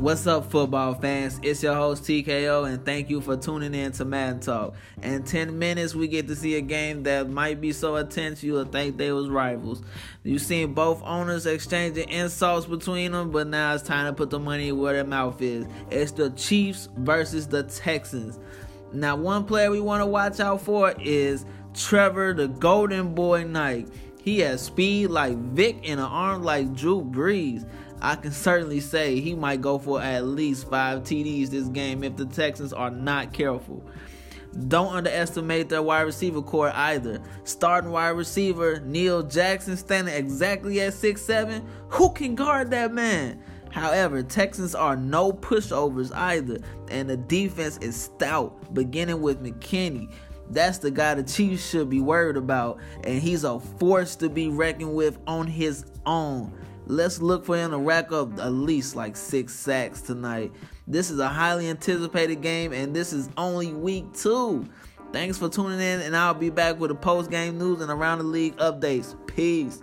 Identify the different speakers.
Speaker 1: What's up, football fans? It's your host TKO, and thank you for tuning in to Madden Talk. In 10 minutes, we get to see a game that might be so intense you'll think they was rivals. You've seen both owners exchanging insults between them, but now it's time to put the money where their mouth is. It's the Chiefs versus the Texans. Now, one player we want to watch out for is Trevor, the Golden Boy Knight. He has speed like Vick and an arm like Drew Brees. I can certainly say he might go for at least five TDs this game if the Texans are not careful. Don't underestimate their wide receiver corps either. Starting wide receiver Neil Jackson standing exactly at 6'7. Who can guard that man? However, Texans are no pushovers either, and the defense is stout, beginning with McKinney. That's the guy the Chiefs should be worried about, and he's a force to be reckoned with on his own. Let's look for him to rack up at least like six sacks tonight. This is a highly anticipated game, and this is only week two. Thanks for tuning in, and I'll be back with the post game news and around the league updates. Peace.